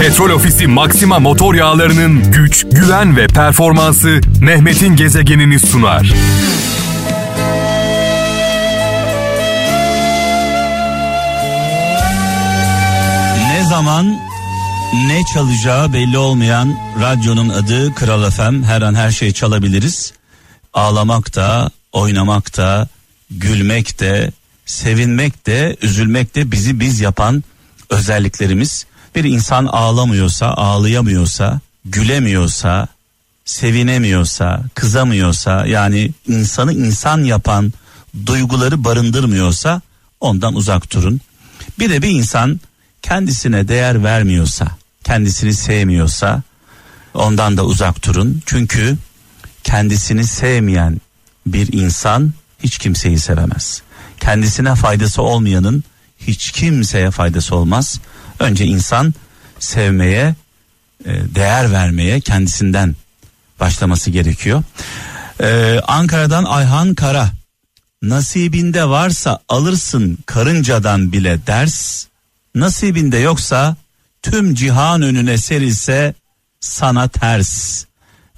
Petrol Ofisi Maxima motor yağlarının güç, güven ve performansı Mehmet'in gezegenini sunar. Ne zaman ne çalacağı belli olmayan radyonun adı Kral FM. Her an her şey çalabiliriz. Ağlamak da, oynamak da, gülmek de, sevinmek de, üzülmek de bizi biz yapan özelliklerimiz. Bir insan ağlamıyorsa, ağlayamıyorsa, gülemiyorsa, sevinemiyorsa, kızamıyorsa yani insanı insan yapan duyguları barındırmıyorsa ondan uzak durun. Bir de bir insan kendisine değer vermiyorsa, kendisini sevmiyorsa ondan da uzak durun. Çünkü kendisini sevmeyen bir insan hiç kimseyi sevemez. Kendisine faydası olmayanın hiç kimseye faydası olmaz. Önce insan sevmeye, e, değer vermeye kendisinden başlaması gerekiyor. Ee, Ankara'dan Ayhan Kara. Nasibinde varsa alırsın karıncadan bile ders. Nasibinde yoksa tüm cihan önüne serilse sana ters.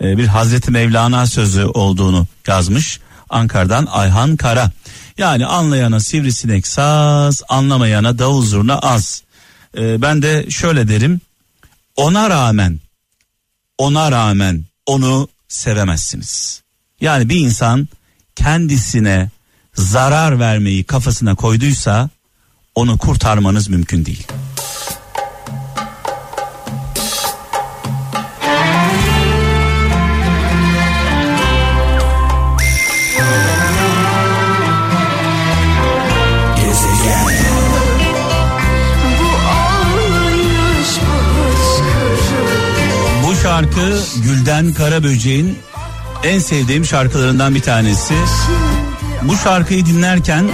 Ee, bir Hazreti Mevlana sözü olduğunu yazmış. Ankara'dan Ayhan Kara. Yani anlayana sivrisinek saz, anlamayana davul zurna az. Ee, ben de şöyle derim. Ona rağmen, ona rağmen onu sevemezsiniz. Yani bir insan kendisine zarar vermeyi kafasına koyduysa onu kurtarmanız mümkün değil. Şarkı Gülden Karaböcek'in en sevdiğim şarkılarından bir tanesi. Bu şarkıyı dinlerken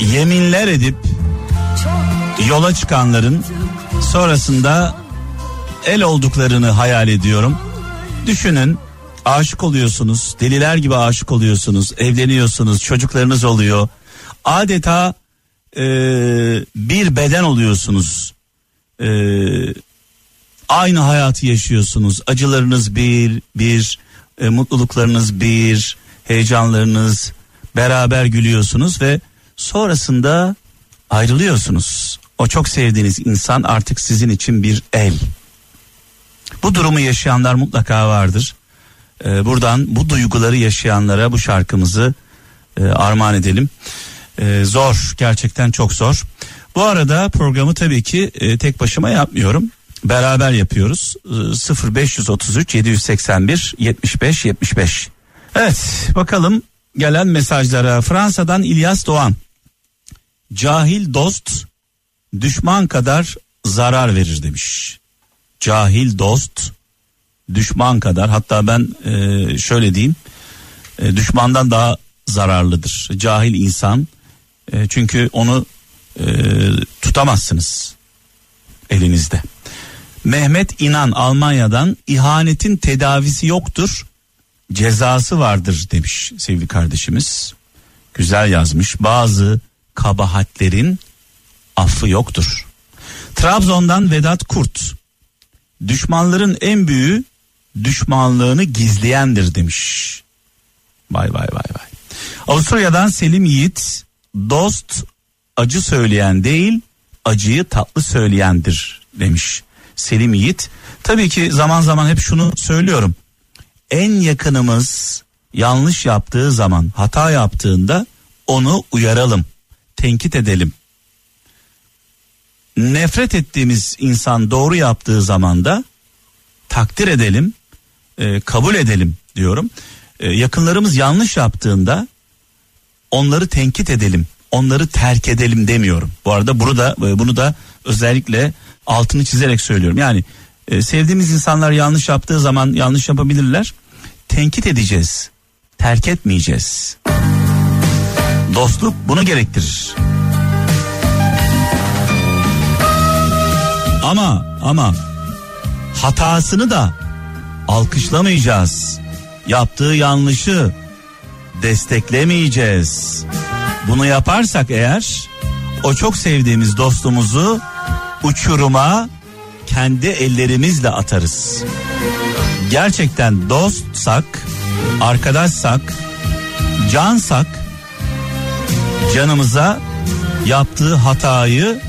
yeminler edip yola çıkanların sonrasında el olduklarını hayal ediyorum. Düşünün aşık oluyorsunuz deliler gibi aşık oluyorsunuz evleniyorsunuz çocuklarınız oluyor adeta e, bir beden oluyorsunuz e, aynı hayatı yaşıyorsunuz acılarınız bir bir e, mutluluklarınız bir heyecanlarınız beraber gülüyorsunuz ve sonrasında ayrılıyorsunuz o çok sevdiğiniz insan artık sizin için bir el bu durumu yaşayanlar mutlaka vardır ee, buradan bu duyguları yaşayanlara bu şarkımızı e, armağan edelim. Ee, zor gerçekten çok zor. Bu arada programı tabii ki e, tek başıma yapmıyorum. Beraber yapıyoruz. E, 0533 781 75 75. Evet bakalım gelen mesajlara. Fransa'dan İlyas Doğan. Cahil dost düşman kadar zarar verir demiş. Cahil dost düşman kadar hatta ben e, şöyle diyeyim e, düşmandan daha zararlıdır. Cahil insan e, çünkü onu tutamazsınız elinizde. Mehmet İnan Almanya'dan ihanetin tedavisi yoktur cezası vardır demiş sevgili kardeşimiz. Güzel yazmış bazı kabahatlerin affı yoktur. Trabzon'dan Vedat Kurt düşmanların en büyüğü düşmanlığını gizleyendir demiş. Vay vay vay vay. Avusturya'dan Selim Yiğit dost acı söyleyen değil acıyı tatlı söyleyendir demiş. Selim Yiğit tabii ki zaman zaman hep şunu söylüyorum. En yakınımız yanlış yaptığı zaman hata yaptığında onu uyaralım tenkit edelim. Nefret ettiğimiz insan doğru yaptığı zaman da takdir edelim e, kabul edelim diyorum. E, yakınlarımız yanlış yaptığında onları tenkit edelim, onları terk edelim demiyorum. Bu arada burada e, bunu da özellikle altını çizerek söylüyorum. Yani e, sevdiğimiz insanlar yanlış yaptığı zaman yanlış yapabilirler. Tenkit edeceğiz, terk etmeyeceğiz. Dostluk bunu gerektirir. Ama ama hatasını da alkışlamayacağız. Yaptığı yanlışı desteklemeyeceğiz. Bunu yaparsak eğer o çok sevdiğimiz dostumuzu uçuruma kendi ellerimizle atarız. Gerçekten dostsak, arkadaşsak, cansak canımıza yaptığı hatayı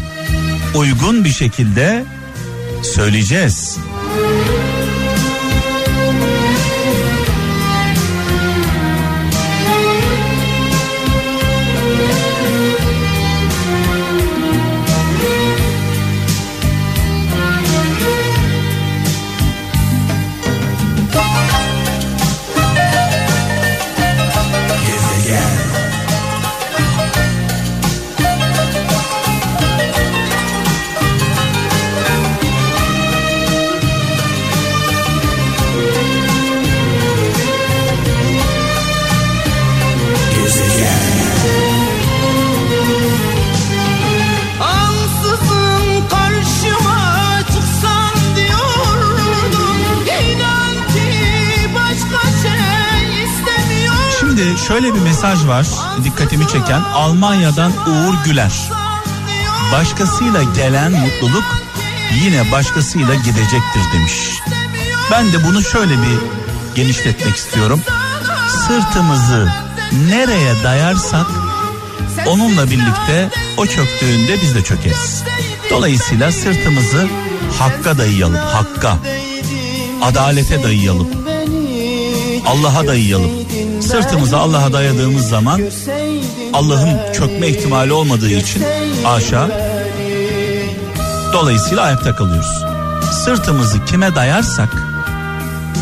uygun bir şekilde söyleyeceğiz. Şöyle bir mesaj var dikkatimi çeken Almanya'dan Uğur Güler. Başkasıyla gelen mutluluk yine başkasıyla gidecektir demiş. Ben de bunu şöyle bir genişletmek istiyorum. Sırtımızı nereye dayarsak onunla birlikte o çöktüğünde biz de çökeriz. Dolayısıyla sırtımızı hakka dayayalım, hakka. Adalete dayayalım. Allah'a dayayalım. Sırtımızı Allah'a dayadığımız zaman Allah'ın çökme ihtimali olmadığı için aşağı dolayısıyla ayakta kalıyoruz. Sırtımızı kime dayarsak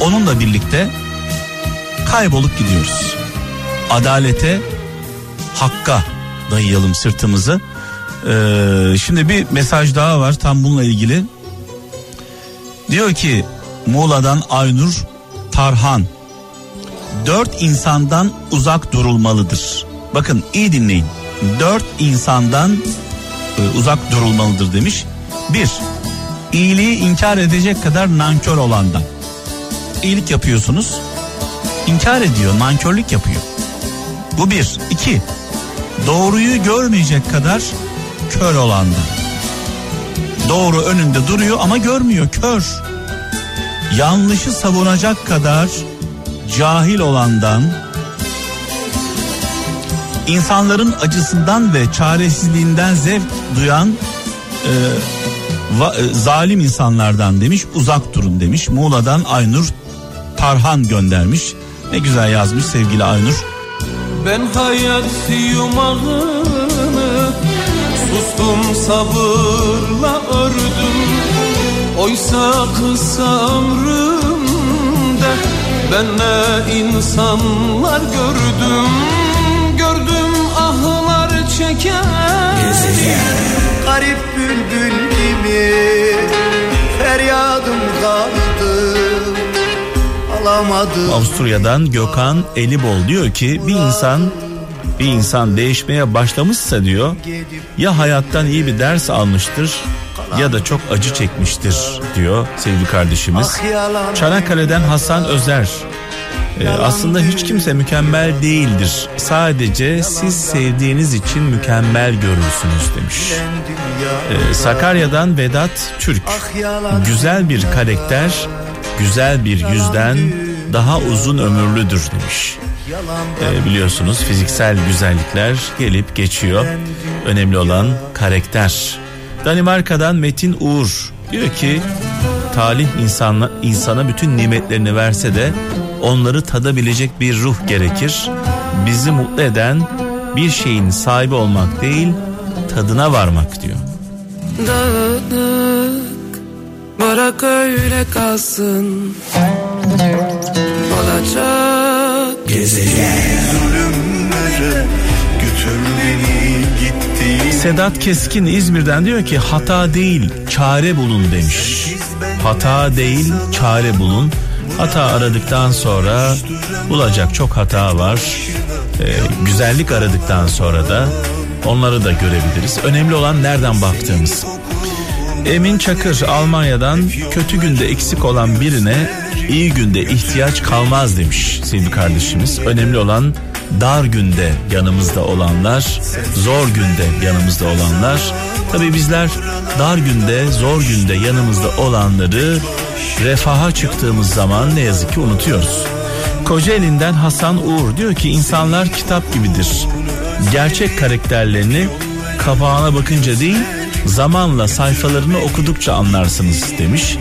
onunla birlikte kaybolup gidiyoruz. Adalete, hakka dayayalım sırtımızı. Ee, şimdi bir mesaj daha var tam bununla ilgili. Diyor ki Muğla'dan Aynur Tarhan dört insandan uzak durulmalıdır. Bakın iyi dinleyin. Dört insandan e, uzak durulmalıdır demiş. Bir, iyiliği inkar edecek kadar nankör olandan. İyilik yapıyorsunuz, inkar ediyor, nankörlük yapıyor. Bu bir. iki, doğruyu görmeyecek kadar kör olandan. Doğru önünde duruyor ama görmüyor, kör. Yanlışı savunacak kadar cahil olandan insanların acısından ve çaresizliğinden zevk duyan e, va- e, zalim insanlardan demiş uzak durun demiş. Muğla'dan Aynur Tarhan göndermiş. Ne güzel yazmış sevgili Aynur. Ben hayat yumağını sustum sabırla ördüm. Oysa kısa ömrümde ben ne insanlar gördüm Gördüm ahlar çeken. Garip bülbül gibi feryadım kaldı Alamadım. Avusturya'dan Gökhan Elibol diyor ki bir insan bir insan değişmeye başlamışsa diyor ya hayattan iyi bir ders almıştır ya da çok acı çekmiştir diyor sevgili kardeşimiz. Çanakkale'den Hasan Özer. Ee, aslında hiç kimse mükemmel değildir. Sadece siz sevdiğiniz için mükemmel görürsünüz demiş. Ee, Sakarya'dan Vedat Türk. Güzel bir karakter, güzel bir yüzden daha uzun ömürlüdür demiş. Ee, biliyorsunuz fiziksel güzellikler gelip geçiyor. Önemli olan karakter. Danimarka'dan Metin Uğur diyor ki talih insanla, insana bütün nimetlerini verse de onları tadabilecek bir ruh gerekir. Bizi mutlu eden bir şeyin sahibi olmak değil tadına varmak diyor. Dağınık Bırak öyle kalsın Olacak Zulümlere Sedat Keskin İzmir'den diyor ki hata değil çare bulun demiş. Hata değil çare bulun. Hata aradıktan sonra bulacak çok hata var. Ee, güzellik aradıktan sonra da onları da görebiliriz. Önemli olan nereden baktığımız. Emin Çakır Almanya'dan kötü günde eksik olan birine iyi günde ihtiyaç kalmaz demiş sevgili kardeşimiz. Önemli olan dar günde yanımızda olanlar, zor günde yanımızda olanlar. Tabi bizler dar günde, zor günde yanımızda olanları refaha çıktığımız zaman ne yazık ki unutuyoruz. Kocaeli'nden Hasan Uğur diyor ki insanlar kitap gibidir. Gerçek karakterlerini kapağına bakınca değil zamanla sayfalarını okudukça anlarsınız demiş.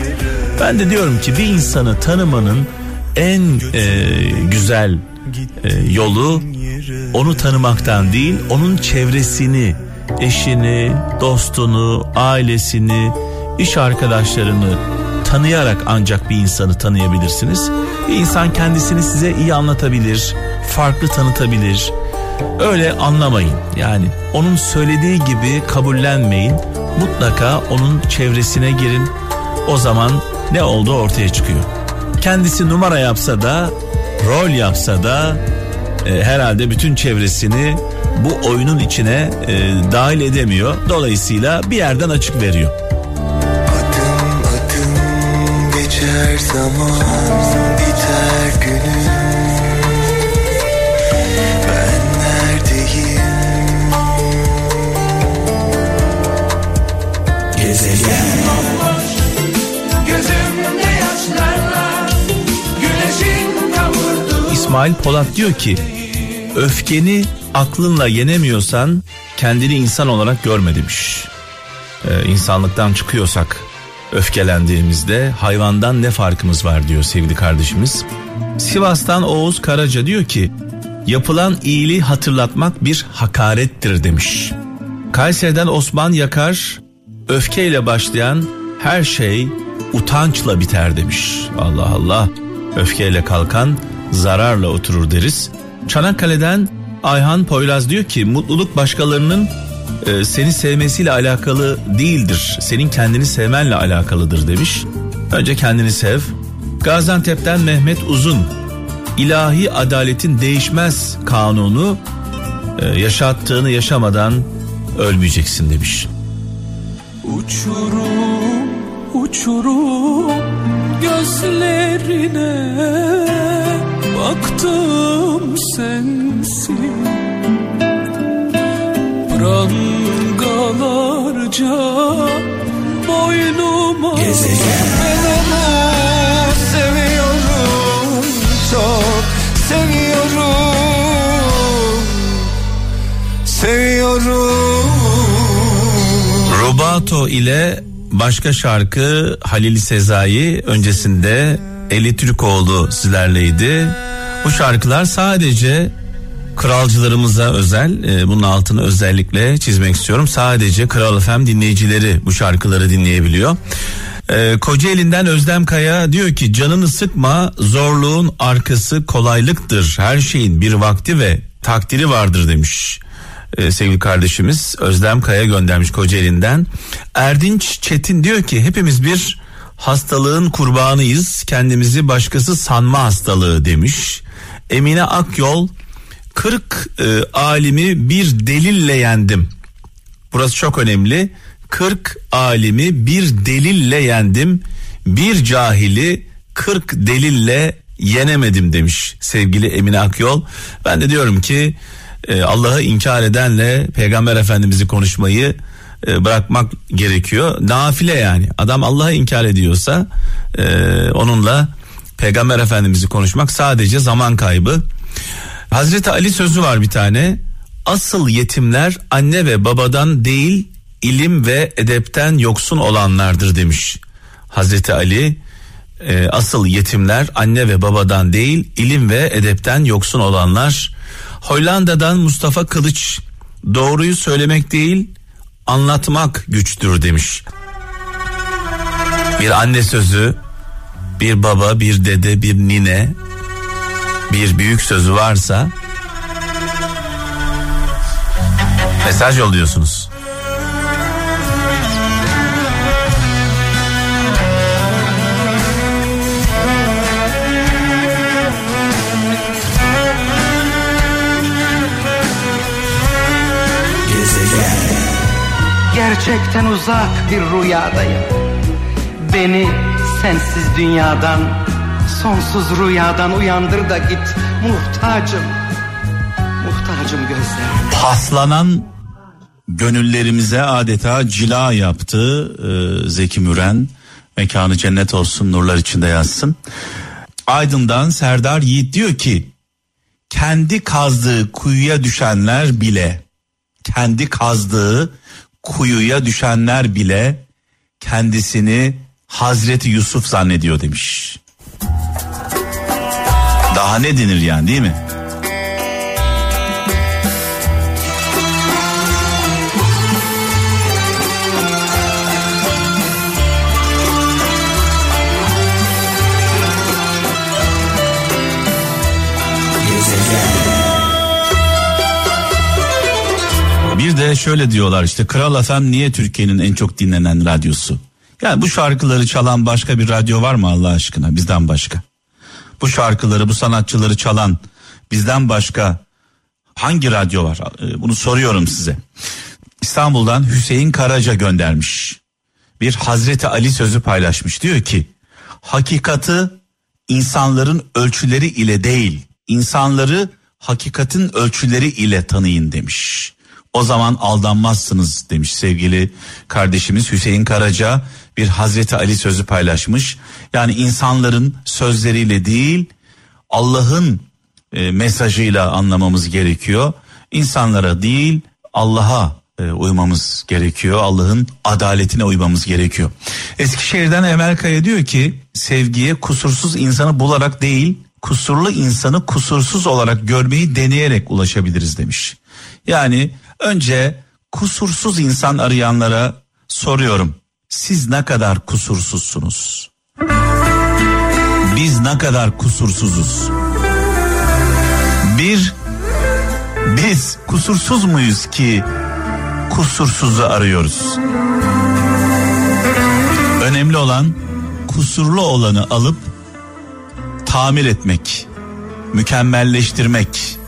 Ben de diyorum ki bir insanı tanımanın en e, güzel e, yolu onu tanımaktan değil onun çevresini, eşini, dostunu, ailesini, iş arkadaşlarını tanıyarak ancak bir insanı tanıyabilirsiniz. Bir insan kendisini size iyi anlatabilir, farklı tanıtabilir. Öyle anlamayın. Yani onun söylediği gibi kabullenmeyin. Mutlaka onun çevresine girin. O zaman ne oldu ortaya çıkıyor. Kendisi numara yapsa da, rol yapsa da e, herhalde bütün çevresini bu oyunun içine e, dahil edemiyor. Dolayısıyla bir yerden açık veriyor. Adım adım geçer zaman İsmail Polat diyor ki öfkeni aklınla yenemiyorsan kendini insan olarak görme demiş. Ee, insanlıktan çıkıyorsak öfkelendiğimizde hayvandan ne farkımız var diyor sevgili kardeşimiz. Sivas'tan Oğuz Karaca diyor ki yapılan iyiliği hatırlatmak bir hakarettir demiş. Kayseri'den Osman Yakar öfkeyle başlayan her şey utançla biter demiş. Allah Allah öfkeyle kalkan zararla oturur deriz. Çanakkale'den Ayhan Poyraz diyor ki mutluluk başkalarının e, seni sevmesiyle alakalı değildir. Senin kendini sevmenle alakalıdır demiş. Önce kendini sev. Gaziantep'ten Mehmet Uzun ilahi adaletin değişmez kanunu e, yaşattığını yaşamadan ölmeyeceksin demiş. Uçurum uçurum gözlerine Baktım sensin. Prangalarca boynuma Ben onu seviyorum çok seviyorum. Seviyorum. Rubato ile başka şarkı Halil Sezai öncesinde Eli Türkoğlu sizlerleydi. Bu şarkılar sadece kralcılarımıza özel e, bunun altını özellikle çizmek istiyorum. Sadece Kral FM dinleyicileri bu şarkıları dinleyebiliyor. E, Kocaeli'nden Özlem Kaya diyor ki canını sıkma zorluğun arkası kolaylıktır. Her şeyin bir vakti ve takdiri vardır demiş e, sevgili kardeşimiz Özlem Kaya göndermiş Kocaeli'nden. Erdinç Çetin diyor ki hepimiz bir hastalığın kurbanıyız. Kendimizi başkası sanma hastalığı demiş. Emine Akyol 40 e, alimi bir delille yendim. Burası çok önemli. 40 alimi bir delille yendim. Bir cahili 40 delille yenemedim demiş sevgili Emine Akyol. Ben de diyorum ki e, Allah'ı inkar edenle Peygamber Efendimiz'i konuşmayı bırakmak gerekiyor. Nafile yani. Adam Allah'ı inkar ediyorsa e, onunla Peygamber Efendimiz'i konuşmak sadece zaman kaybı. Hazreti Ali sözü var bir tane. Asıl yetimler anne ve babadan değil ilim ve edepten yoksun olanlardır demiş. Hazreti Ali e, asıl yetimler anne ve babadan değil ilim ve edepten yoksun olanlar. Hollanda'dan Mustafa Kılıç doğruyu söylemek değil anlatmak güçtür demiş. Bir anne sözü, bir baba, bir dede, bir nine, bir büyük sözü varsa mesaj yolluyorsunuz. Gerçekten uzak bir rüyadayım. Beni sensiz dünyadan, sonsuz rüyadan uyandır da git. Muhtacım, muhtacım gözlerim. Paslanan gönüllerimize adeta cila yaptı e, Zeki Müren. Mekanı cennet olsun nurlar içinde yazsın. Aydın'dan Serdar Yiğit diyor ki kendi kazdığı kuyuya düşenler bile kendi kazdığı kuyuya düşenler bile kendisini Hazreti Yusuf zannediyor demiş. Daha ne denir yani değil mi? Şöyle diyorlar işte Kral FM niye Türkiye'nin en çok dinlenen radyosu? Yani bu şarkıları çalan başka bir radyo var mı Allah aşkına bizden başka? Bu şarkıları bu sanatçıları çalan bizden başka hangi radyo var? Ee, Bunu soruyorum size. İstanbul'dan Hüseyin Karaca göndermiş. Bir Hazreti Ali sözü paylaşmış. Diyor ki hakikati insanların ölçüleri ile değil insanları hakikatin ölçüleri ile tanıyın demiş. O zaman aldanmazsınız demiş sevgili kardeşimiz Hüseyin Karaca bir Hazreti Ali sözü paylaşmış. Yani insanların sözleriyle değil Allah'ın e, mesajıyla anlamamız gerekiyor. İnsanlara değil Allah'a e, uymamız gerekiyor. Allah'ın adaletine uymamız gerekiyor. Eskişehir'den Emel Kaya diyor ki sevgiye kusursuz insanı bularak değil kusurlu insanı kusursuz olarak görmeyi deneyerek ulaşabiliriz demiş. Yani önce kusursuz insan arayanlara soruyorum. Siz ne kadar kusursuzsunuz? Biz ne kadar kusursuzuz? Bir, biz kusursuz muyuz ki kusursuzu arıyoruz? Önemli olan kusurlu olanı alıp tamir etmek, mükemmelleştirmek.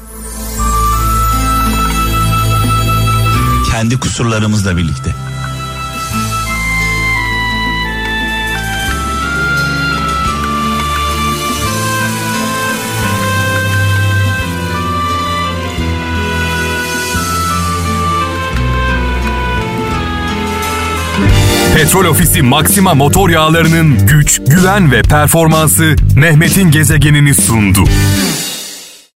Kendi kusurlarımızla birlikte. Petrol Ofisi Maxima motor yağlarının güç, güven ve performansı Mehmet'in gezegenini sundu.